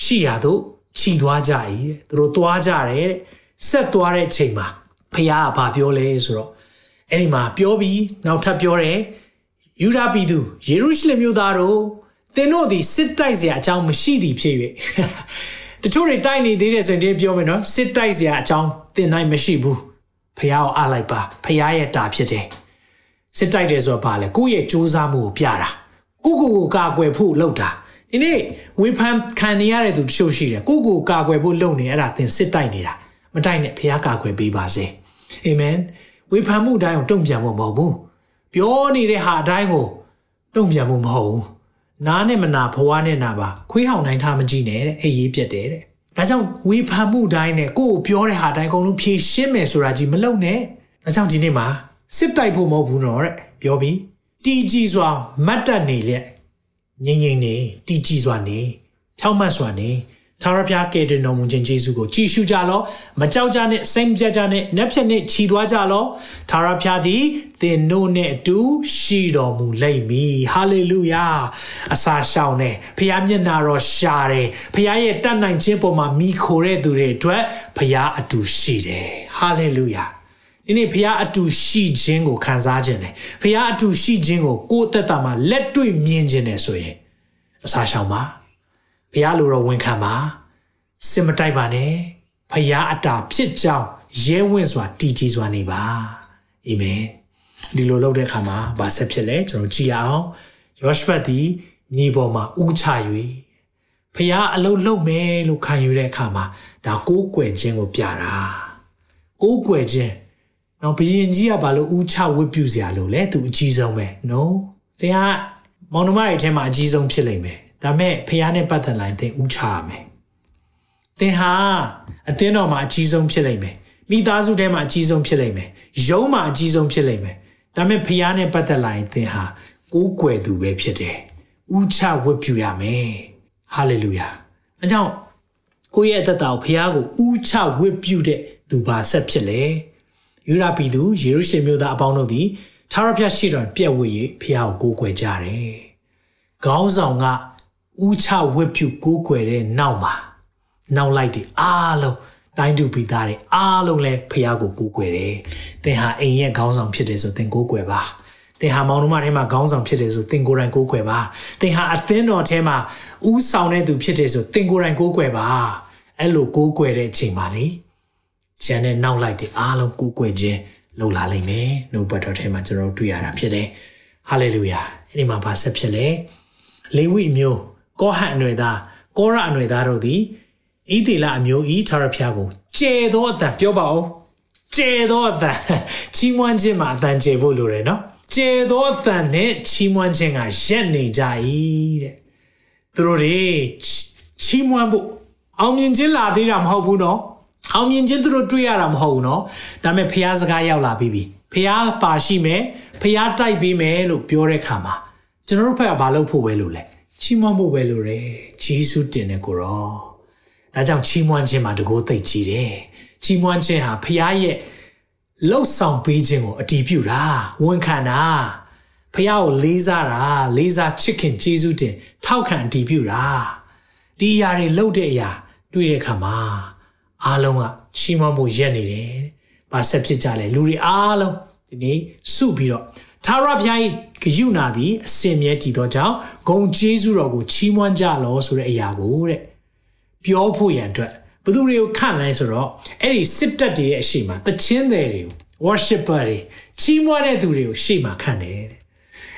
ရှိရတို့ခြီသွားကြ၏တဲ့သူတို့သွားကြတယ်တဲ့ဆက်သွားတဲ့ချိန်မှာဖះကဘာပြောလဲဆိုတော့အဲ့ဒီမှာပြောပြီးနောက်ထပ်ပြောတယ်ယူဒာပြည်သူယေရုရှလင်မြို့သားတို့ သင်တို့သည်စစ်တိုက်စရာအကြောင်းမရှိသည်ဖြစ်၍တချို့တွေတိုက်နေသေးတယ်ဆိုရင်ဒီပြောမယ်နော်စစ်တိုက်စရာအကြောင်းသင်နိုင်မရှိဘူးဖះကိုအားလိုက်ပါဖះရဲ့တာဖြစ်တယ်စစ်တိုက်တယ်ဆိုတော့ဘာလဲကိုယ့်ရဲ့စူးစမ်းမှုကိုပြတာကိုကိုကိုကာကွယ်ဖို့လုပ်တာဒီနေ့ဝေဖန်ခံနေရတဲ့သူတချို့ရှိတယ်ကိုကိုကာကွယ်ဖို့လုပ်နေအဲ့ဒါသင်စစ်တိုက်နေတာမတိုက်နဲ့ဖះကာကွယ်ပေးပါစေအာမင်ဝေဖန်မှုတိုင်းကိုတုံ့ပြန်ဖို့မဟုတ်ဘူးပြောနေတဲ့ဟာအတိုင်းကိုတုံ့ပြန်ဖို့မဟုတ်ဘူး နားနဲ့မနာဘဝနဲ့နာပါခွေးဟောင်တိုင်းထားမကြည့်နဲ့တဲ့အေးရေးပြက်တယ်တဲ့ဒါကြောင့်ဝေဖန်မှုတိုင်းနဲ့ကိုကိုပြောတဲ့ဟာတိုင်းအကုန်လုံးဖြေရှင်းမယ်ဆိုတာကြီးမလုပ်နဲ့ဒါကြောင့်ဒီနေ့မှာစစ်တိုက်ဖို့မဟုတ်ဘူးတော့တဲ့ပြောပြီးတီကြီးစွာမတ်တက်နေလက်ငြိမ်ငြိမ်နေတည်ကြည်စွာနေဖြောင့်မတ်စွာနေ သာရဖျားကယ်တင်တော်မူခြင်းယေရှုကိုကြည်ရှုကြလောမကြောက်ကြနဲ့စိတ်မပြတ်ကြနဲ့နက်ဖြက်နဲ့ခြီသွားကြလောသာရဖျားသည်သင်တို့နဲ့အတူရှိတော်မူလိမ့်မည်ဟာလေလုယာအစာရှောင်နေဖျားမျက်နာတော်ရှာတယ်ဖျားရဲ့တတ်နိုင်ခြင်းပေါ်မှာမိခိုတဲ့သူတွေအတွက်ဖျားအတူရှိတယ်ဟာလေလုယာဒီနေ့ဖះအတူရှိခြင်းကိုခံစားခြင်းတယ်ဖះအတူရှိခြင်းကိုကိုယ်အသက်တာမှာလက်တွေ့မြင်ခြင်းတယ်ဆိုရင်အစာရှောင်ပါ ဖះလိုတော့ဝန်ခံပါစင်မတိုက်ပါနဲ့ဖះအတာဖြစ်ကြောင်းရဲဝင့်စွာတည်ကြည်စွာနေပါအာမင်ဒီလိုလုပ်တဲ့အခါမှာဗာဆက်ဖြစ်လဲကျွန်တော်ကြည်အောင်ယောရှုတ်သည်မြေပေါ်မှာဥချ၍ဖះအလုံးလုံးမယ်လို့ခံယူတဲ့အခါမှာဒါကိုးကွယ်ခြင်းကိုပြတာကိုးကွယ်ခြင်းနော်ဘယင်ကြီးကဘာလို့ဥချဝတ်ပြုစရာလို့လဲသူအကြီးဆုံးပဲနော်သင်ကမောင်နှမတွေထဲမှာအကြီးဆုံးဖြစ်လိမ့်မယ် ဒါမဲ့ဖះနဲ့ပတ်သက်လာရင်သင်ဥချရမယ်သင်ဟာအသင်းတော်မှာအကြီးဆုံးဖြစ်လိမ့်မယ်မိသားစုထဲမှာအကြီးဆုံးဖြစ်လိမ့်မယ်ရုံးမှာအကြီးဆုံးဖြစ်လိမ့်မယ်ဒါမဲ့ဖះနဲ့ပတ်သက်လာရင်သင်ဟာကိုးကွယ်သူပဲဖြစ်တယ်ဥချဝတ်ပြုရမယ်ဟာလေလုယာအဲကြောင့်ကိုယ့်ရဲ့အသက်တာကိုဖះကိုဥချဝတ်ပြုတဲ့သူပါဆက်ဖြစ်လေယူရာပြည်သူယေရုရှလင်မြို့သားအပေါင်းတို့သည်ထာဝရဘုရားရှိတော်ပြည့်ဝ၍ဖះကိုကိုးကွယ်ကြတယ်ခေါင်းဆောင်က ဥချဝတ်ပြုကိုးကွယ်တဲ့နောက်မှာနောက်လိုက်တယ်အားလုံးတိုင်းသူပြည်သားတွေအားလုံးလည်းဖះကိုကိုးကွယ်တယ်။သင်ဟာအိမ်ရဲ့ခေါင်းဆောင်ဖြစ်တယ်ဆိုသင်ကိုးကွယ်ပါ။သင်ဟာမောင်နှမထဲမှာခေါင်းဆောင်ဖြစ်တယ်ဆိုသင်ကိုယ်တိုင်ကိုးကွယ်ပါ။သင်ဟာအသင်းတော်ထဲမှာဥဆောင်တဲ့သူဖြစ်တယ်ဆိုသင်ကိုယ်တိုင်ကိုးကွယ်ပါ။အဲ့လိုကိုးကွယ်တဲ့အချိန်မှာလေကျန်တဲ့နောက်လိုက်တဲ့အားလုံးကိုးကွယ်ခြင်းလုပ်လာလိမ့်မယ်။နှုတ်ပတ်တော်ထဲမှာကျွန်တော်တွေ့ရတာဖြစ်တယ်။ဟာလေလုယာ။အဲ့ဒီမှာဘာဆက်ဖြစ်လဲ။လေဝိမျိုး ကောဟတ်အနွယ်သားကောရအနွယ်သားတို့သည်ဣသေလအမျိုးဤထာဝရဘုရားကိုကျေသောအသံပြောပါဦးကျေသောအသံချီးမွမ်းခြင်းမှာအသံကျေဖို့လိုတယ်နော်ကျေသောအသံနဲ့ချီးမွမ်းခြင်းကရက်နေကြ၏တဲ့သူတို့တွေချီးမွမ်းဖို့အောင်မြင်ခြင်းလာသေးတာမဟုတ်ဘူးနော်အောင်မြင်ခြင်းသူတို့တွေ့ရတာမဟုတ်ဘူးနော်ဒါပေမဲ့ဖះစကားရောက်လာပြီးပြီဖះပါရှိမယ်ဖះတိုက်ပြီးမယ်လို့ပြောတဲ့ခါမှာကျွန်တော်တို့ဖက်ကဘာလုပ်ဖို့ပဲလို့လဲ ချီးမွမ်းဖို့ပဲလို့တယ်ဂျေစုတင်တဲ့ကိုရောဒါကြောင့်ချီးမွမ်းခြင်းမှာတကိုးသိကြည့်တယ်ချီးမွမ်းခြင်းဟာဖះရဲ့လှုပ်ဆောင်ပေးခြင်းကိုအတီးပြုတာဝန်ခံတာဖះကိုလေးစားတာလေးစားချစ်ခင်ကျေးဇူးတင် ထောက်ခံအတီးပြုတာဒီအရာတွေလှုပ်တဲ့အရာတွေ့တဲ့အခါမှာအားလုံးကချီးမွမ်းဖို့ရက်နေတယ်။ဘာဆက်ဖြစ်ကြလဲလူတွေအားလုံးဒီနေ့စုပြီးတော့ သာရဘုရား၏ဂယုဏသည်အစင်မြဲတည်သောကြောင့်ဂုံကျေးဇူးတော်ကိုချီးမွမ်းကြလောဆိုတဲ့အရာကိုတဲ့ပြောဖို့ရန်အတွက်ဘသူတွေကိုခန့်လဲဆိုတော့အဲ့ဒီစစ်တပ်တွေရဲ့အရှိမတချင်းတွေတွေကို worshipper တွေချီးမွမ်းတဲ့သူတွေကိုရှေ့မှာခန့်တယ်တဲ့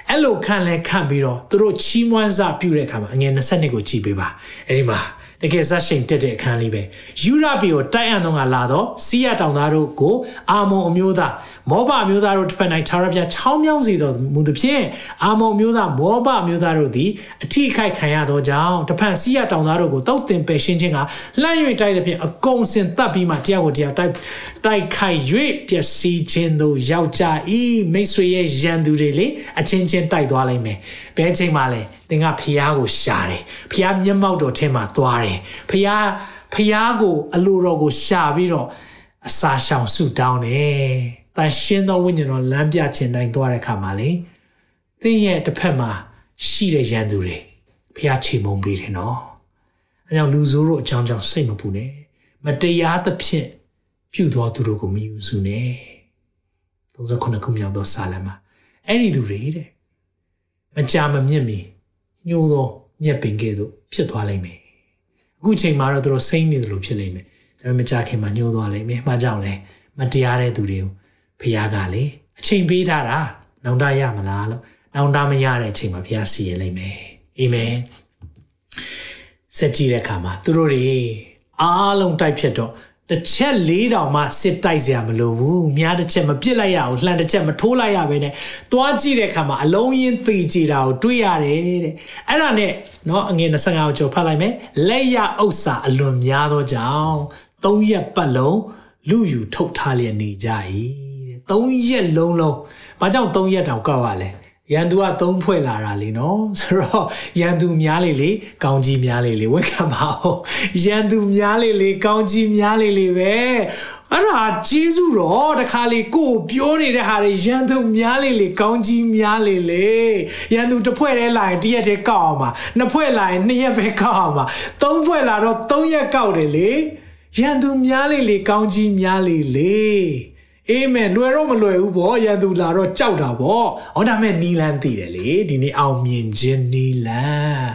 အဲ့လိုခန့်လဲခန့်ပြီးတော့သူတို့ချီးမွမ်းစာပြုတဲ့အခါမှာအငယ်20ကိုကြည်ပေးပါအဲ့ဒီမှာ တကယ်ဇက်ရှိန်တက်တဲ့အခန်းလေးပဲယူရပီကိုတိုက်အံတော့ကလာတော့စီးရတောင်သားတို့ကိုအာမုံအမျိုးသားမောဘအမျိုးသားတို့တစ်ဖက်၌ထာဝရဘုရားချောင်းမြောင်းစေတော်မူသဖြင့်အာမုံအမျိုးသားမောဘအမျိုးသားတို့သည်အထိခိုက်ခံရသောကြောင့်တစ်ဖက်စီးရတောင်သားတို့ကိုတောက်တင်ပယ်ရှင်းခြင်းကလှမ်း၍တိုက်သဖြင့်အကုန်စင်တပ်ပြီးမှတရားကိုတရားတိုက်တိုက်ခိုက်၍ပျက်စီးခြင်းတို့ရောက်ကြ၏မိတ်ဆွေရဲ့ရန်သူတွေလေအချင်းချင်းတိုက်သွားလိမ့်မယ်ဘယ်ချိန်မှလဲ သင်ကဖျားကိုရှာတယ်ဖျားမျက်မှောက်တော်ထဲမှာသွားတယ်ဖျားဖျားကိုအလိုတော်ကိုရှာပြီးတော့အစာရှောင်ဆုတောင်းတယ်တန်ရှင်းသောဝိညာဉ်တော်လမ်းပြခြင်းတိုင်းသွားတဲ့ခါမှာလေသင်ရဲ့တစ်ဖက်မှာရှိတဲ့ရန်သူတွေဖျားချိန်မုံပေးတယ်နော်အဲကြောင့်လူဆိုးတို့အကြောင်းကြောင့်စိတ်မပူနဲ့မတရားသဖြင့်ပြုသောသူတို့ကိုမယူစုနဲ့39ခုမြောက်သောစာလံမှာအဲ့ဒီသူတွေတဲ့မကြာမမြင့်မီ ညှိုးသောမြက်ပင်ကဲ့သို့ဖြစ်သွားလိမ့်မယ်အခုချိန်မှာတော့သူတို့စိမ့်နေတယ်လို့ဖြစ်လိမ့်မယ်ဒါပေမဲ့မကြာခင်မှာညှိုးသွားလိမ့်မယ်မှာကြောင့်လဲမတရားတဲ့သူတွေကိုဖခင်ကလေအချိန်ပေးထားတာနောင်တရမလားလို့နောင်တမရတဲ့အချိန်မှာဖခင်စီရင်လိမ့်မယ်အာမင်စက်ကြည့်တဲ့အခါမှာသူတို့တွေအားလုံးတိုက်ဖြတ်တော့ တစ်ချက်၄တောင်မှစစ်တိုက်စရာမလိုဘူး။မြားတစ်ချက်မပစ်လိုက်ရဘူး။လှန်တစ်ချက်မထိုးလိုက်ရဘဲနဲ့သွားကြည့်တဲ့အခါမှာအလုံးရင်းသေကြတာကိုတွေ့ရတယ်တဲ့။အဲ့ဒါနဲ့နော်အငွေ25ကိုကျော်ဖတ်လိုက်မယ်။လက်ရဥစ္စာအလွန်များသောကြောင့်၃ရက်ပတ်လုံးလူယူထုတ်ထားလျက်နေကြ၏တဲ့။၃ရက်လုံးလုံး။ဘာကြောင့်၃ရက်တောင်ကောက်ရလဲ။ ရန်သူကသုံးဖွဲ့လာတာလीနော်ဆိုတော့ရန်သူများလေလေကောင်းကြီးများလေလေဝက်ခံပါအောင်ရန်သူများလေလေကောင်းကြီးများလေလေပဲအဲ့ဒါဂျေစုတော့တခါလေကိုပြောနေတဲ့ဟာတွေရန်သူများလေလေကောင်းကြီးများလေလေရန်သူတစ်ဖွဲ့တည်းလာရင်တစ်ရက်တည်းကောက်အောင်ပါနှစ်ဖွဲ့လာရင်နှစ်ရက်ပဲကောက်အောင်ပါသုံးဖွဲ့လာတော့သုံးရက်ကောက်တယ်လေရန်သူများလေလေကောင်းကြီးများလေလေ အေးမယ်လွယ်တော့မလွယ်ဘူးပေါ့ရန်သူလာတော့ကြောက်တာပေါ့ဟောဒါမဲ့နီလန်းသိတယ်လေဒီနေ့အောင်မြင်ခြင်းနီလန်း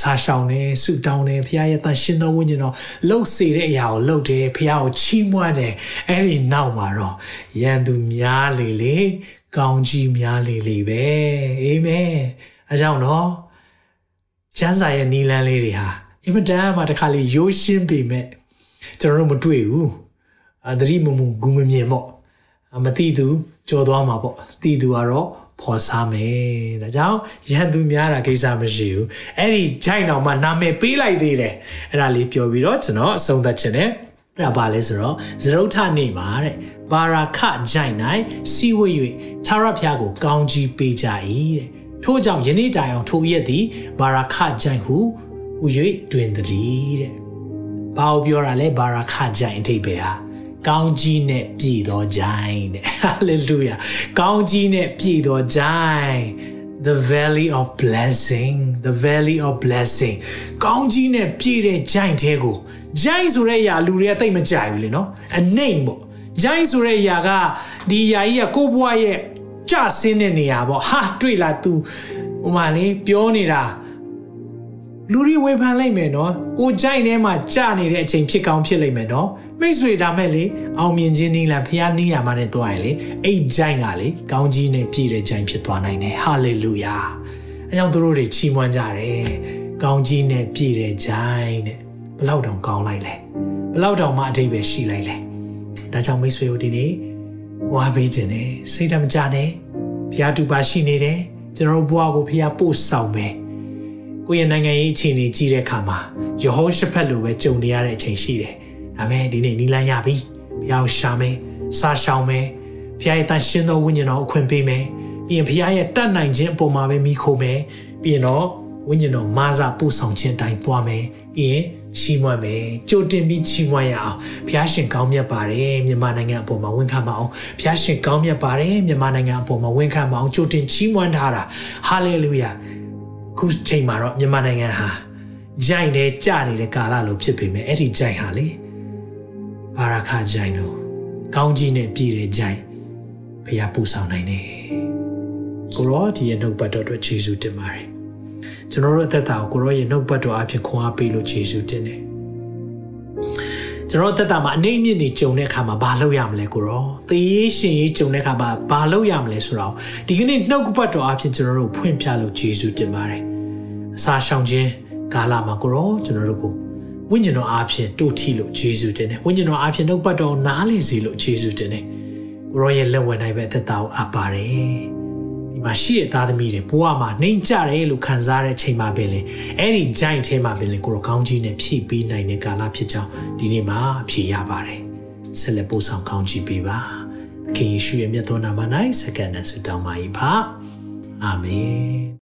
စာရှောင်းနေဆုတောင်းနေဖခင်ရဲ့တန်ရှင်သောဝိညာဉ်တော်လှုပ်စေတဲ့အရာကိုလှုပ်တယ်ဖခင်ကိုချီးမွမ်းတယ်အဲ့ဒီနောက်မှာတော့ရန်သူများလေလေကောင်းကြီးများလေလေပဲအာမင်အကြောင်းတော့ကျမ်းစာရဲ့နီလန်းလေးတွေဟာအင်မတန်မှတခါလေရိုးရှင်းပေမဲ့ကျွန်တော်တို့မတွေ့ဘူးအသတိမမူဂူမမြင်ပေါ့ မသိသူကြော်သွားမှာပေါ့သိသူကတော့ဖော်စားမယ်ဒါကြောင့်ရန်သူများတာကိစ္စမရှိဘူးအဲ့ဒီဂျိုင်တော်မှနာမည်ပေးလိုက်သေးတယ်အဲ့ဒါလေးပြောပြီးတော့ကျွန်တော်အဆုံးသတ်ခြင်းနဲ့အဲ့ဒါပါလဲဆိုတော့ဇရုထနေမှာတဲ့ဘာရာခဂျိုင်၌စီဝေ၍သာရဖျားကို ကောင်းကြီးပေးကြ၏တဲ့ထို့ကြောင့်ယနေ့တိုင်အောင်ထိုရက်သည်ဘာရာခဂျိုင်ဟုဟူ၍တွင်သည်တဲ့ဘာကိုပြောတာလဲဘာရာခဂျိုင်အထိပ်ပဲဟာ ကောင်းကြီးနဲ့ပြည့်သောဂျိုင်းတဲ့ hallelujah ကောင်းကြီးနဲ့ပြည့်သောဂျိုင်း the valley of blessing the valley of blessing ကောင်းကြီးနဲ့ပြည့်တဲ့ဂျိုင်းထဲကိုဂျိုင်းဆိုတဲ့အရာလူတွေကတိတ်မကြိုက်ဘူးလေနော်အနှိမ်ပေါ့ဂျိုင်းဆိုတဲ့အရာကဒီအရာကြီးကကိုဘွားရဲ့ကြဆင်းတဲ့နေရာပေါ့ဟာတွေ့လား तू ဟိုမှာလေပြောနေတာ လူတွေဝေဖန်လိုက်မယ်နော်ကိုကြိုက်ထဲမှာကြာနေတဲ့အချိန်ဖြစ်ကောင်းဖြစ်လိမ့်မယ်နော်မိတ်ဆွေဒါမဲ့လေအောင်မြင်ခြင်းနည်းလားဖခင်နေရမှာနဲ့တွားရင်လေအဲ့ကြိုင်ကလေကောင်းကြီးနဲ့ပြည့်တဲ့ကြိုင်ဖြစ်သွားနိုင်တယ်ဟာလေလုယာအဲကြောင့်သူတို့တွေချီးမွမ်းကြတယ်ကောင်းကြီးနဲ့ပြည့်တဲ့ကြိုင်တဲ့ဘလောက်တောင်ကောင်းလိုက်လဲဘလောက်တောင်မှအထိပ္ပယ်ရှိလိုက်လဲဒါကြောင့်မိတ်ဆွေတို့ဒီနေ့ဝါပေးခြင်းနဲ့စိတ်ဓာတ်မကြနဲ့ဖခင်တူပါရှိနေတယ်ကျွန်တော်တို့ဘဝကိုဖခင်ပို့ဆောင်မယ် ကိုယ့်ရဲ့နိုင်ငံရေးအခြေအနေကြီးတဲ့အခါမှာယေဟောရှဖက်လိုပဲကြုံနေရတဲ့အချိန်ရှိတယ်။ဒါမဲ့ဒီနေ့နီလန်းရပြီ။ဘုရားရှာမယ်။စာရှောင်မယ်။ဘုရားရဲ့တန်ရှင်းသောဝိညာဉ်တော်အခွင့်ပေးမယ်။ပြီးရင်ဘုရားရဲ့တတ်နိုင်ခြင်းအပေါ်မှာပဲမိခိုမယ်။ပြီးရင်တော့ဝိညာဉ်တော်မာစာပို့ဆောင်ခြင်းတိုင်းသွားမယ်။ပြီးရင်ချီးမွမ်းမယ်။ကြိုတင်ပြီးချီးမွမ်းရအောင်။ဘုရားရှင်ကောင်းမြတ်ပါတယ်မြန်မာနိုင်ငံအပေါ်မှာဝန်ခံပါအောင်။ဘုရားရှင်ကောင်းမြတ်ပါတယ်မြန်မာနိုင်ငံအပေါ်မှာဝန်ခံပါအောင်ကြိုတင်ချီးမွမ်းထားတာ။ဟာလေလုယာ။ ခုချိန်မှာတော့မြန်မာနိုင်ငံဟာဂျိုင်တဲ့ကြနေတဲ့ကာလလိုဖြစ်ပေမဲ့အဲ့ဒီဂျိုင်ဟာလေဘာရာခဂျိုင်လို့ကောင်းကြီးနဲ့ပြည့်တဲ့ဂျိုင်ဖះပူဆောင်နိုင်တယ်ကိုရောဒီရဲ့နှုတ်ပတ်တော်အတွက်ခြေဆုတင်ပါတယ်ကျွန်တော်တို့အသက်တာကိုကိုရောရဲ့နှုတ်ပတ်တော်အဖြစ်ခွန်အားပေးလို့ခြေဆုတင်တယ်ကျွန်တော်သက်တာမှာအနေအမြင့်နေကြုံတဲ့အခါမှာဘာလုပ်ရမလဲကိုရောသေရေးရှင်ရေးကြုံတဲ့အခါမှာဘာလုပ်ရမလဲဆိုတော့ဒီကနေ့နှုတ်ပတ်တော်အဖြစ်ကျွန်တော်တို့ဖွင့်ပြလို့ယေရှုတင်ပါတယ် အစာရှောင်ခြင်းကာလမှာကိုရောကျွန်တော်တို့ကိုဝိညာဉ်တော်အားဖြင့်တို့ထီလို့ယေရှုတင်တယ်ဝိညာဉ်တော်အားဖြင့်နှုတ်ပတ်တော်နားလည်စေလို့ယေရှုတင်တယ်ကိုရောရဲ့လက်ဝဲနိုင်ပဲသက်တာကိုအပ်ပါတယ်ဒီမှာရှိတဲ့သားသမီးတွေဘဝမှာနှိမ်ကြတယ်လို့ခံစားတဲ့ချိန်မှာပင်လေအဲ့ဒီဂျိုင်းထဲမှာပင်လေကိုရောကောင်းကြီးနဲ့ဖြည့်ပေးနိုင်တဲ့ကာလဖြစ်ကြောင်းဒီနေ့မှာဖြည့်ရပါတယ်ဆက်လက်ပို့ဆောင်ကောင်းကြီးပေးပါခင်ယေရှုရဲ့မြတ်သောနာမ၌စက္ကန့်နဲ့ဆုတောင်းပါ၏ပါအာမင်